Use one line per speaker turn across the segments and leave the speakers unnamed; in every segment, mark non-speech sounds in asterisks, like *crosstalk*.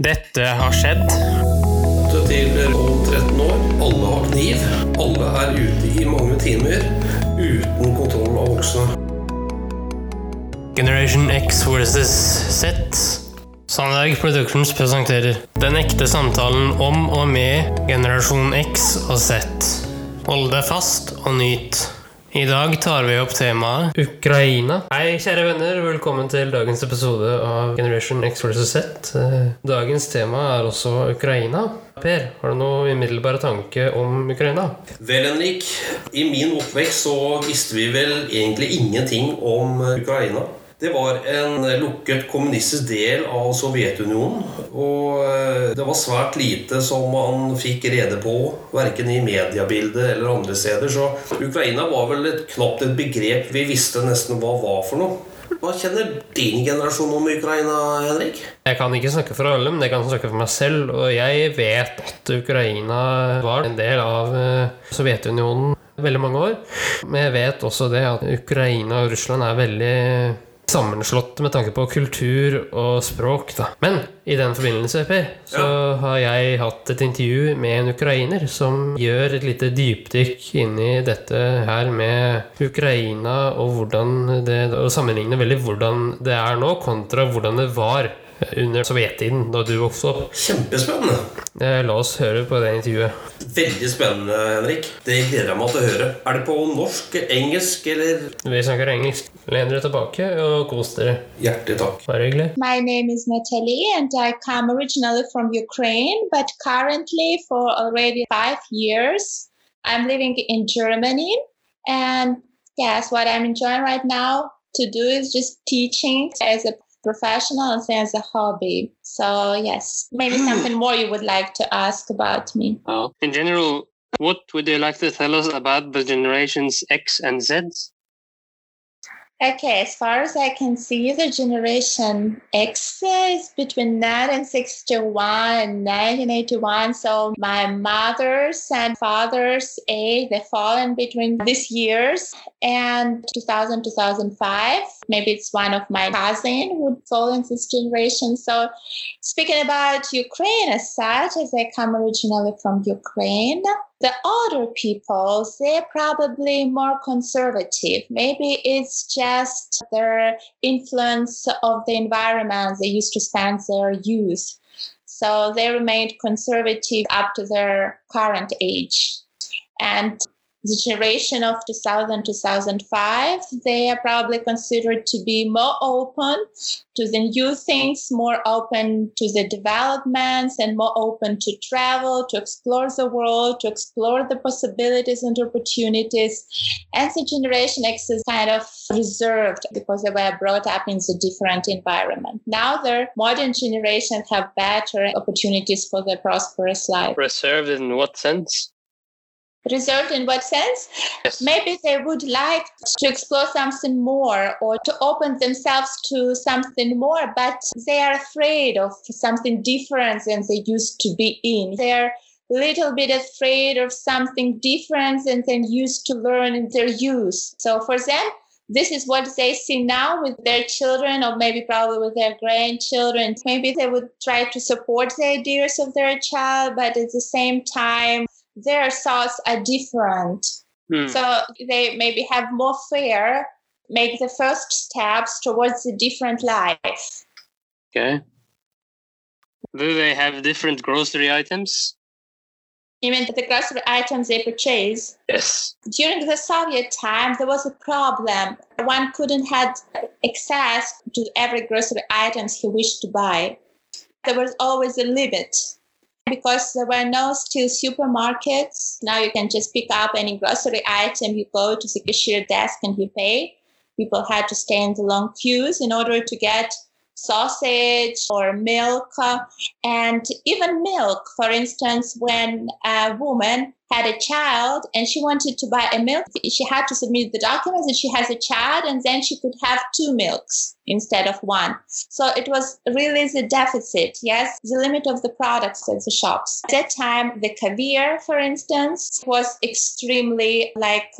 Dette har skjedd.
8 til om 13 år. Alle har kniv. Alle er ute i mange timer uten kontroll av voksne.
Generation X versus Z. Sandberg Productions presenterer Den ekte samtalen om og med generasjon X og Z. Hold deg fast og nyt. I dag tar vi opp temaet Ukraina. Hei, kjære venner. Velkommen til dagens episode av Generation X vs. Z. Eh, Dagens tema er også Ukraina. Per, har du noe umiddelbare tanke om Ukraina?
Vel, Henrik, i min oppvekst så visste vi vel egentlig ingenting om Ukraina. Det var en lukket kommunistisk del av Sovjetunionen. Og eh, det var svært lite som man fikk rede på, verken i mediebildet eller andre steder. Så Ukraina var vel et, knapt et begrep vi visste nesten hva var for noe. Hva kjenner din generasjon om Ukraina, Henrik?
Jeg kan ikke snakke for alle, men jeg kan snakke for meg selv. Og jeg vet at Ukraina var en del av eh, Sovjetunionen veldig mange år. Men jeg vet også det at Ukraina og Russland er veldig sammenslått med tanke på kultur og språk. Da. Men i den forbindelse, Per, så har jeg hatt et intervju med en ukrainer som gjør et lite dypdykk inni dette her med Ukraina og hvordan det Og sammenligner veldig hvordan det er nå, kontra hvordan det var under sovjettiden, da du vokste opp.
Kjempespennende.
Eh, La oss høre på det intervjuet.
Veldig spennende, Henrik. Det gleder jeg meg til å høre. Er det på norsk, engelsk eller
Vi snakker engelsk. Len dere tilbake og kos dere.
Hjertelig takk.
Bare hyggelig.
My name is Natalie and I come originally from Ukraine, but currently for already five years, I'm living in Germany. And yes, what I'm enjoying right now to do is just teaching as a professional and as a hobby. So yes, maybe something more you would like to ask about me.
Uh, in general, what would you like to tell us about the generations X and Z?
Okay, as far as I can see, the generation X is between 1961 and 1981. So my mother's and father's age, they fall in between these years and 2000, 2005. Maybe it's one of my cousin would fall in this generation. So speaking about Ukraine as such, as I come originally from Ukraine, the older people, they're probably more conservative. Maybe it's just their influence of the environment they used to spend their youth. So they remained conservative up to their current age. And the generation of 2000 2005 they are probably considered to be more open to the new things more open to the developments and more open to travel to explore the world to explore the possibilities and opportunities. And the generation x is kind of reserved because they were brought up in a different environment. Now the modern generation have better opportunities for their prosperous life.
Reserved in what sense?
Reserved in what sense?
Yes.
Maybe they would like to explore something more or to open themselves to something more, but they are afraid of something different than they used to be in. They're a little bit afraid of something different than they used to learn in their youth. So for them, this is what they see now with their children or maybe probably with their grandchildren. Maybe they would try to support the ideas of their child, but at the same time, their thoughts are different.
Hmm.
So they maybe have more fear, make the first steps towards a different life.
Okay. Do they have different grocery items?
You mean the grocery items they purchase.
Yes.
During the Soviet time, there was a problem. One couldn't have access to every grocery items he wished to buy. There was always a limit because there were no still supermarkets. Now you can just pick up any grocery item, you go to the cashier desk and you pay. People had to stay in the long queues in order to get sausage or milk and even milk. For instance, when a woman had a child and she wanted to buy a milk, she had to submit the documents and she has a child and then she could have two milks instead of one. So it was really the deficit, yes, the limit of the products at the shops. At that time, the caviar, for instance, was extremely like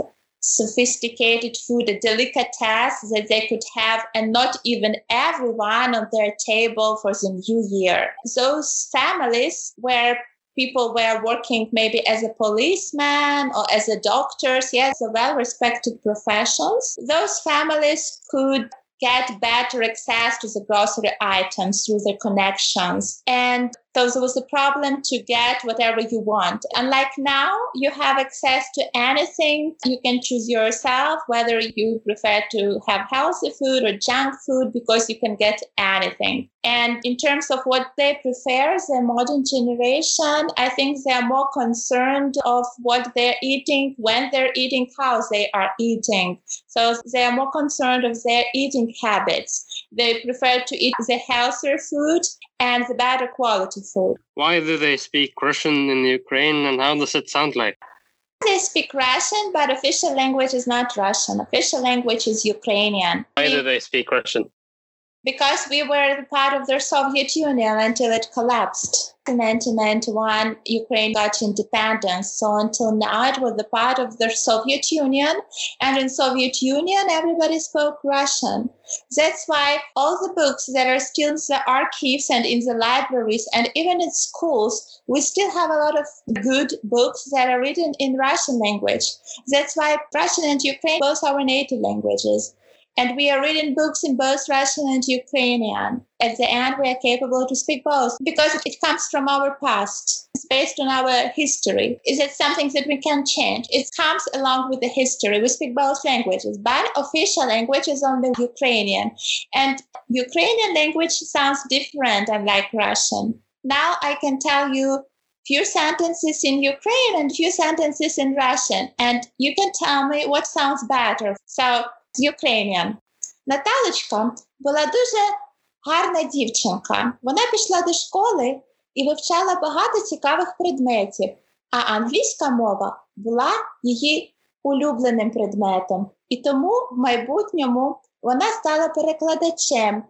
sophisticated food, a delicatessen that they could have, and not even everyone on their table for the new year. Those families where people were working maybe as a policeman or as a doctors, yes, a well respected professions, those families could get better access to the grocery items through their connections. And so there was a problem to get whatever you want. Unlike now, you have access to anything. You can choose yourself whether you prefer to have healthy food or junk food because you can get anything. And in terms of what they prefer, the modern generation, I think they are more concerned of what they're eating, when they're eating, how they are eating. So they are more concerned of their eating habits. They prefer to eat the healthier food and the better quality food.
Why do they speak Russian in Ukraine and how does it sound like?
They speak Russian, but official language is not Russian. Official language is Ukrainian.
Why do they speak Russian?
Because we were part of the Soviet Union until it collapsed. In 1991, Ukraine got independence. So until now, it was a part of the Soviet Union. And in Soviet Union, everybody spoke Russian. That's why all the books that are still in the archives and in the libraries and even in schools, we still have a lot of good books that are written in Russian language. That's why Russian and Ukraine both are native languages. And we are reading books in both Russian and Ukrainian. At the end, we are capable to speak both because it comes from our past. It's based on our history. Is it something that we can change? It comes along with the history. We speak both languages, but official language is only Ukrainian. And Ukrainian language sounds different, unlike Russian. Now I can tell you few sentences in Ukrainian and few sentences in Russian, and you can tell me what sounds better. So Ukrainian. Наталочка була дуже гарна дівчинка. Вона пішла до школи і вивчала багато цікавих предметів, а англійська мова була її улюбленим предметом. І тому в майбутньому вона стала перекладачем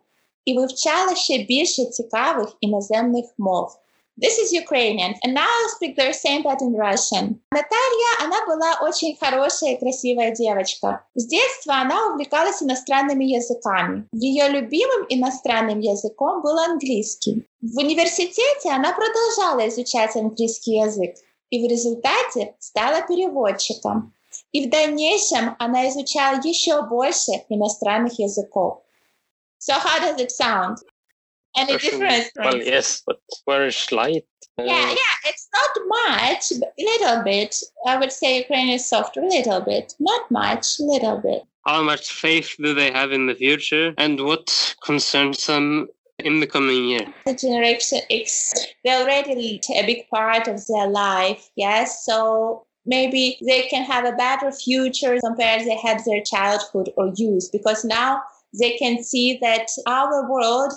і вивчала ще більше цікавих іноземних мов. This is Ukrainian. And now I'll speak the same but in Russian. Наталья, она была очень хорошая и красивая девочка. С детства она увлекалась иностранными языками. Ее любимым иностранным языком был английский. В университете она продолжала изучать английский язык и в результате стала переводчиком. И в дальнейшем она изучала еще больше иностранных языков. So how does it sound? Any difference?
Well, yes, but very slight. Uh,
Yeah, yeah, it's not much, but little bit. I would say Ukraine is soft, a little bit, not much, little bit.
How much faith do they have in the future and what concerns them in the coming year?
The generation X, they already lead a big part of their life, yes. So maybe they can have a better future compared they had their childhood or youth, because now they can see that our world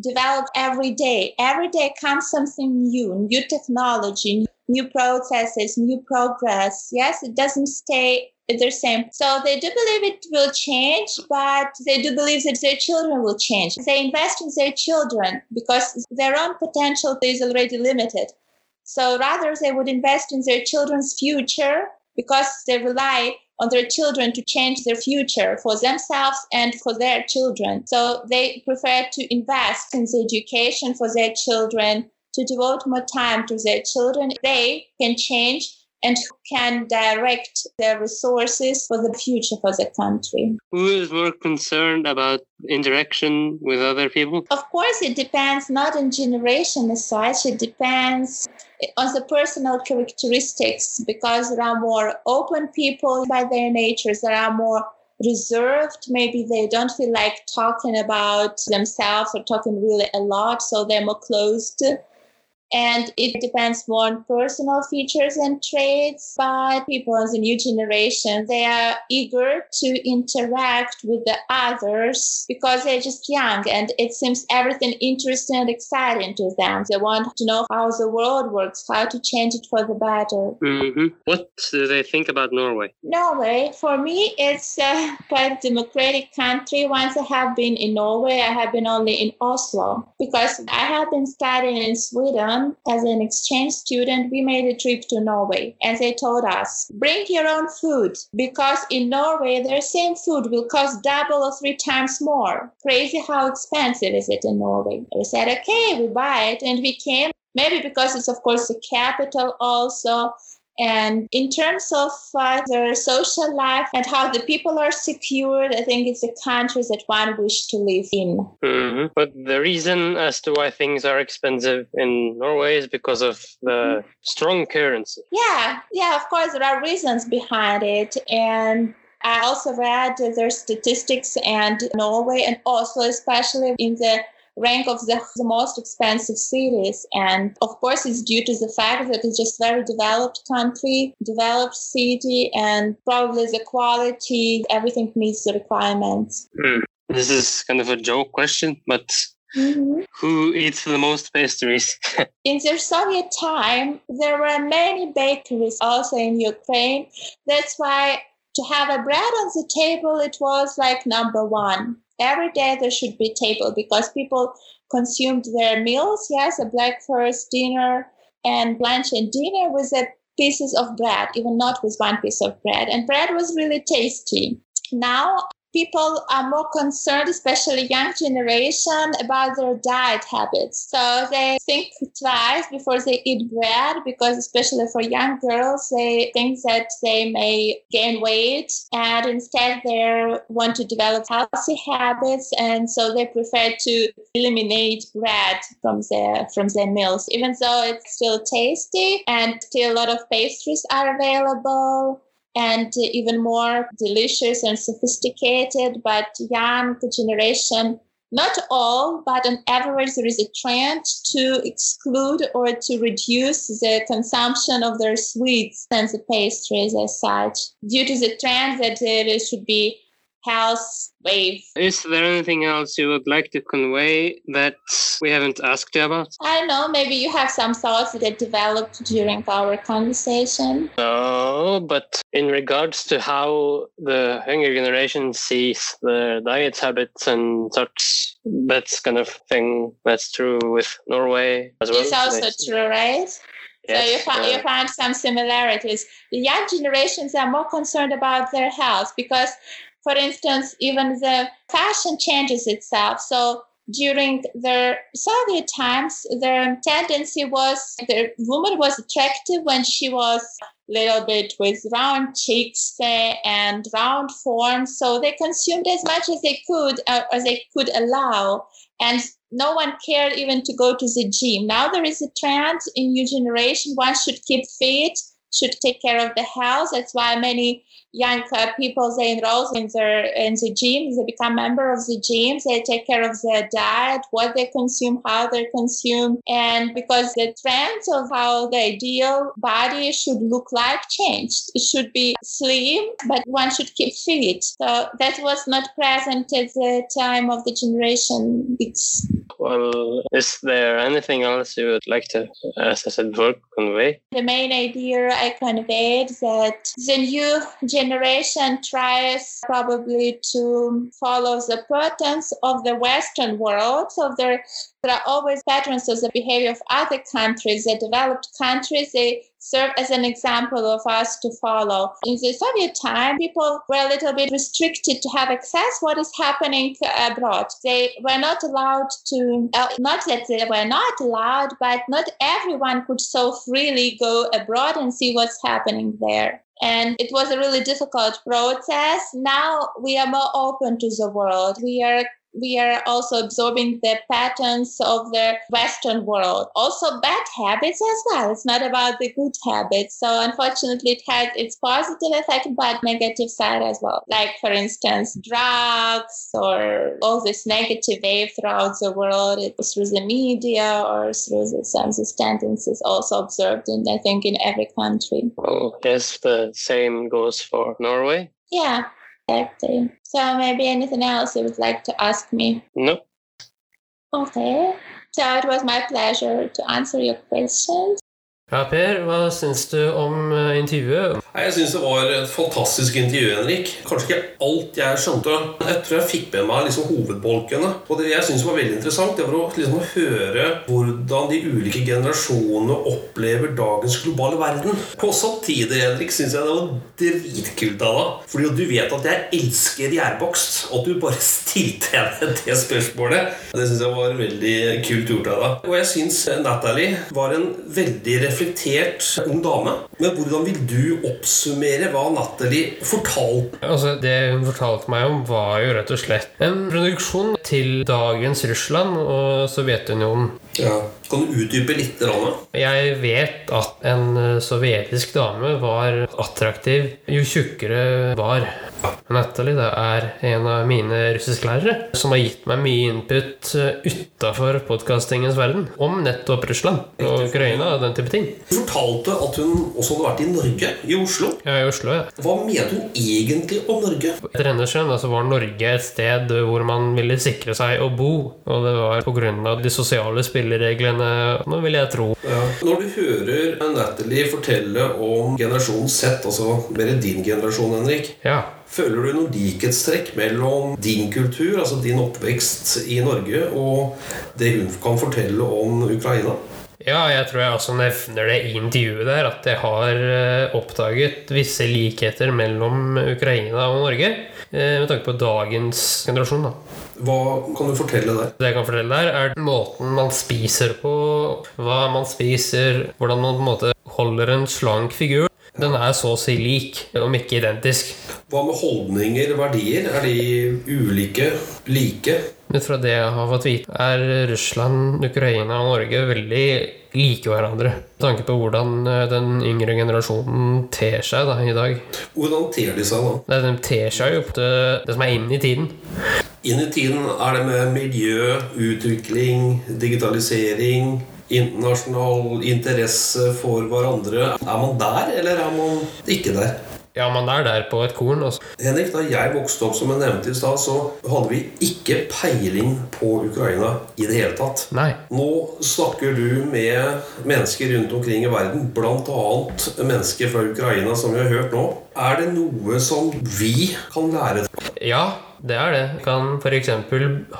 develop every day. Every day comes something new, new technology, new processes, new progress. Yes, it doesn't stay the same. So they do believe it will change, but they do believe that their children will change. They invest in their children because their own potential is already limited. So rather, they would invest in their children's future because they rely on their children to change their future for themselves and for their children. So they prefer to invest in the education for their children, to devote more time to their children. They can change and who can direct their resources for the future for the country.
Who is more concerned about interaction with other people?
Of course, it depends not on generation as such, it depends on the personal characteristics because there are more open people by their natures, there are more reserved. Maybe they don't feel like talking about themselves or talking really a lot, so they're more closed. And it depends more on personal features and traits, but people in the new generation, they are eager to interact with the others because they're just young and it seems everything interesting and exciting to them. They want to know how the world works, how to change it for the better.
hmm What do they think about Norway?
Norway, for me, it's a quite democratic country. Once I have been in Norway, I have been only in Oslo because I have been studying in Sweden As an exchange student, we made a trip to Norway and they told us, bring your own food because in Norway, their same food will cost double or three times more. Crazy how expensive is it in Norway? We said, okay, we buy it. And we came, maybe because it's, of course, the capital also. And in terms of uh, their social life and how the people are secured, I think it's a country that one wish to live in.
hmm But the reason as to why things are expensive in Norway is because of the strong currency.
Yeah, yeah, of course, there are reasons behind it. And I also read their statistics and Norway, and also especially in the rank of the, the most expensive cities. And of course, it's due to the fact that it's just very developed country, developed city, and probably the quality, everything meets the requirements.
Hmm. This is kind of a joke question, but
Mhm.
who eats the most pastries? *laughs*
In the Soviet time, there were many bakeries also in Ukraine. That's why to have a bread on the table, it was like number one. Every day there should be table because people consumed their meals, yes, a breakfast, dinner, and lunch and dinner with the pieces of bread, even not with one piece of bread. And bread was really tasty. Now people are more concerned, especially young generation, about their diet habits. So they think twice before they eat bread because especially for young girls, they think that they may gain weight and instead they want to develop healthy habits and so they prefer to eliminate bread from their from their meals, even though it's still tasty and still a lot of pastries are available and even more delicious and sophisticated. But young generation, not all, but on average, there is a trend to exclude or to reduce the consumption of their sweets and the pastries as such, due to the trend that there should be health wave.
Is there anything else you would like to convey that we haven't asked you about?
I don't know, maybe you have some thoughts that developed during our conversation.
No, but in regards to how the younger generation sees their diet habits and such, that's kind of thing that's true with Norway as well.
It's also true, right? so you,
Yes,
find, you
uh,
find some similarities. The young generations are more concerned about their health because, for instance, even the fashion changes itself. So during the Soviet times, the tendency was the woman was attractive when she was little bit with round cheeks and round form. So they consumed as much as they could, uh, as they could allow. And no one cared even to go to the gym. Now there is a trend in new generation. One should keep fit, should take care of the health. That's why many young uh, people they enroll in their in the gyms. They become member of the gyms. They take care of their diet, what they consume, how they consume, and because the trends of how the ideal body should look like changed. It should be slim, but one should keep fit. So that was not present at the time of the generation X.
Well, is there anything else you would like to, as I said before, convey?
The main idea I conveyed is that the new generation tries probably to follow the patterns of the Western world. So there, there are always patterns of the behavior of other countries, the developed countries. They serve as an example of us to follow. In the Soviet time, people were a little bit restricted to have access what is happening abroad. They were not allowed to, uh, not that they were not allowed, but not everyone could so freely go abroad and see what's happening there. And it was a really difficult process. Now we are more open to the world. We are we are also absorbing the patterns of the Western world. Also, bad habits as well. It's not about the good habits. So, unfortunately, it has its positive effect, but negative side as well. Like, for instance, drugs or all this negative wave throughout the world it through the media or through the, of tendencies also observed in, I think, in every country.
Oh, yes, the same goes for Norway.
Yeah, exactly. So, maybe anything else you would like to ask me?
No.
Okay. So it was my pleasure to answer your questions.
Ja, Per, hva syns du om eh, intervjuet?
Jeg syns det var et fantastisk intervju, Henrik. Kanskje ikke alt jeg skjønte. Jeg tror jeg fikk med meg liksom hovedbolkene. Og det jeg synes var veldig interessant, det var å liksom høre hvordan de ulike generasjonene opplever dagens globale verden. På samtidig, Henrik, syns jeg det var dritkult av deg. Fordi du vet at jeg elsker gjærbakst, og at du bare *laughs* stilte henne det spørsmålet. Det syns jeg var veldig kult gjort av deg. Og jeg syns Natalie var en veldig reflektert ung dame. Men hvordan vil du oppsummere hva Natalie fortalte?
Altså, det hun fortalte meg om, var jo rett og slett en produksjon til dagens Russland og Sovjetunionen.
Ja. Kan du utdype litt? Rana?
Jeg vet at en eh, sovjetisk dame var attraktiv jo tjukkere var. Natalie det er en av mine russisklærere som har gitt meg mye input utafor podkastingens verden om nettopp Russland og Ukraina og den type ting.
Hun fortalte at hun også hadde vært i Norge, i Oslo.
Er i Oslo, ja.
Hva mente hun egentlig om Norge?
Etter hennes skjønn altså, var Norge et sted hvor man ville sikre seg å bo. Og det var pga. de sosiale spillereglene, nå vil jeg tro.
Ja. Når du hører Natalie fortelle om generasjon Z, altså mer din generasjon, Henrik,
Ja.
føler du noe likhetstrekk mellom din kultur, altså din oppvekst i Norge, og det hun kan fortelle om Ukraina?
Ja, jeg tror jeg også nevner det i intervjuet der, at jeg har eh, oppdaget visse likheter mellom Ukraina og Norge. eh, Med tanke på dagens generasjon, da.
Hva kan du fortelle der?
Det jeg kan fortelle der, er måten man spiser på, hva man spiser, hvordan man på en måte holder en slank figur. Den er så å si lik, om ikke identisk.
Hva med holdninger, verdier? Er de ulike, like?
Ut fra det jeg har fått vite, er Russland, Ukraina og Norge veldig like hverandre. Med tanke på hvordan eh, den yngre generasjonen ter seg da, i dag.
Hvordan ter de seg da?
Nei, De ter seg jo på det, det som er inn i tiden.
Inn i tiden er det med miljø, utvikling, digitalisering, internasjonal interesse for hverandre. Er man der, eller er man ikke der?
Ja, man er der på et korn. Også.
Henrik, Da jeg vokste opp, som jeg nevnte i stad, så hadde vi ikke peiling på Ukraina i det hele tatt.
Nei.
Nå snakker du med mennesker rundt omkring i verden, bl.a. mennesker fra Ukraina, som vi har hørt nå. Er det noe som vi kan lære?
Ja, det er det. Kan f.eks.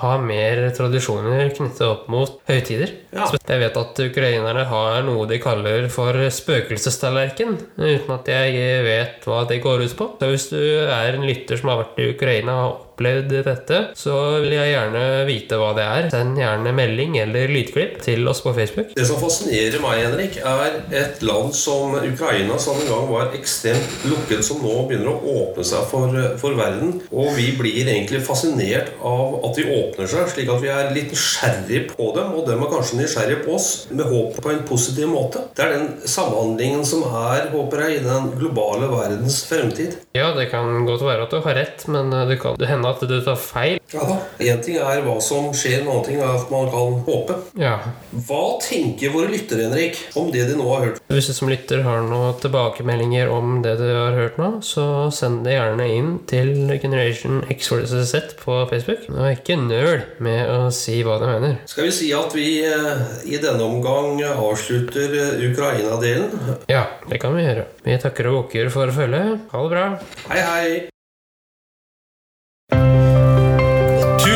ha mer tradisjoner knyttet opp mot høytider.
Ja.
Jeg vet at ukrainerne har noe de kaller for spøkelsestallerken, uten at jeg vet hva det går ut på. Så hvis du er en lytter som har vært i Ukraina og opplevd dette, så vil jeg gjerne vite hva det er. Send gjerne melding eller lydklipp til oss på Facebook.
Det som fascinerer meg, Henrik, er et land som Ukraina, som en gang var ekstremt lukket, som nå begynner å åpne seg for, for verden. Og vi blir egentlig fascinert av at de åpner seg, slik at vi er litt nysgjerrige på dem, og dem er kanskje nysgjerrige på oss, med håp på en positiv måte. Det er den samhandlingen som er, håper jeg, i den globale verdens fremtid.
Ja, det kan godt være at du har rett, men det kan hende at du tar feil.
Ja. Én ting er hva som skjer, en annen ting er at man kan håpe.
Ja.
Hva tenker våre lyttere, Henrik, om det de nå har hørt?
Hvis du som lytter har noen tilbakemeldinger om det du har hørt nå, så send det gjerne inn til Generation X. Z på Facebook. Og ikke nøl med å si hva du mener.
Skal vi si at vi eh, i denne omgang avslutter eh, Ukraina-delen?
Ja, det kan vi gjøre. Vi takker og bukker for følget. Ha det bra.
Hei, hei!